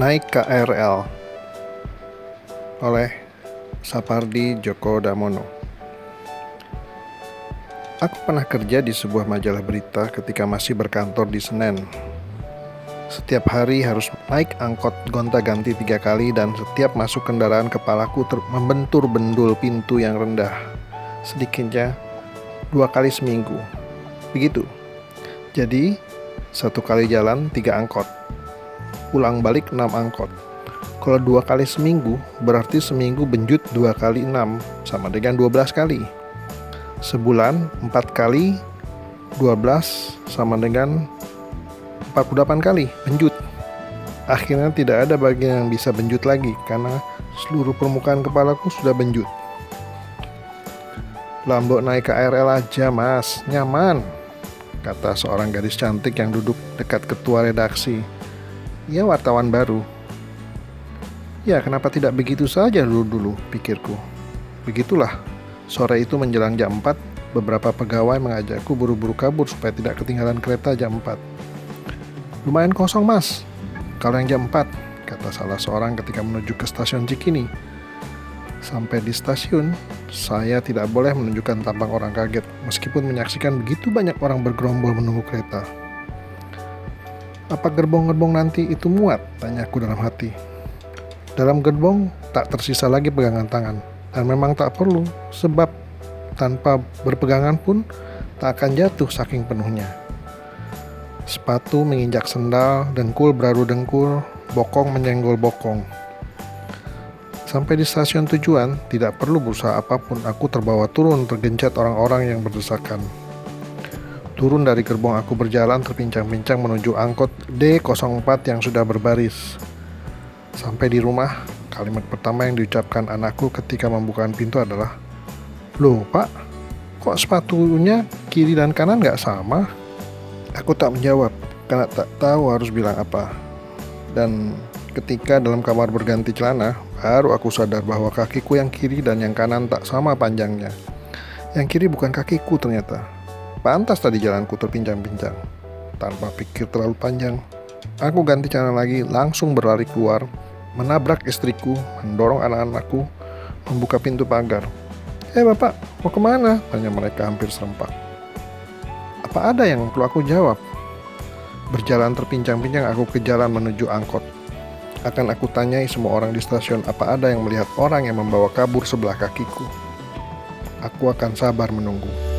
Naik KRL oleh Sapardi Djoko Damono. Aku pernah kerja di sebuah majalah berita ketika masih berkantor di Senen. Setiap hari harus naik angkot gonta-ganti tiga kali dan setiap masuk kendaraan kepalaku ter- membentur bendul pintu yang rendah. Sedikitnya dua kali seminggu. Begitu. Jadi, satu kali jalan tiga angkot. Pulang balik enam angkot. Kalau dua kali seminggu, berarti seminggu benjut dua kali enam, sama dengan dua belas kali. Sebulan empat kali, dua belas sama dengan 48 kali benjut. Akhirnya tidak ada bagian yang bisa benjut lagi karena seluruh permukaan kepalaku sudah benjut. Lambok naik KRL aja mas, nyaman, kata seorang gadis cantik yang duduk dekat ketua redaksi. Ia wartawan baru. Ya kenapa tidak begitu saja dulu-dulu, pikirku. Begitulah, sore itu menjelang jam 4, beberapa pegawai mengajakku buru-buru kabur supaya tidak ketinggalan kereta jam 4. Lumayan kosong mas, kalau yang jam 4, kata salah seorang ketika menuju ke stasiun Cikini. Sampai di stasiun, saya tidak boleh menunjukkan tampang orang kaget meskipun menyaksikan begitu banyak orang bergerombol menunggu kereta. Apa gerbong-gerbong nanti itu muat? Tanyaku dalam hati. Dalam gerbong tak tersisa lagi pegangan tangan dan memang tak perlu sebab tanpa berpegangan pun tak akan jatuh saking penuhnya. Sepatu menginjak sendal, dengkul beradu dengkul, bokong menyenggol bokong. Sampai di stasiun tujuan, tidak perlu berusaha apa pun, aku terbawa turun tergencet orang-orang yang berdesakan. Turun dari gerbong aku berjalan terpincang-pincang menuju angkot D04 yang sudah berbaris. Sampai di rumah, kalimat pertama yang diucapkan anakku ketika membuka pintu adalah, Loh pak, kok sepatunya kiri dan kanan nggak sama? Aku tak menjawab karena tak tahu harus bilang apa. Dan ketika dalam kamar berganti celana, baru aku sadar bahwa kakiku yang kiri dan yang kanan tak sama panjangnya. Yang kiri bukan kakiku ternyata. Pantas tadi jalanku terpincang-pincang. Tanpa pikir terlalu panjang, aku ganti celana lagi langsung berlari keluar, menabrak istriku, mendorong anak-anakku, membuka pintu pagar. Eh bapak, mau ke mana? Tanya mereka hampir serempak. Apa ada yang perlu aku jawab? Berjalan terpincang-pincang aku ke jalan menuju angkot. Akan aku tanyai semua orang di stasiun apa ada yang melihat orang yang membawa kabur sebelah kakiku. Aku akan sabar menunggu.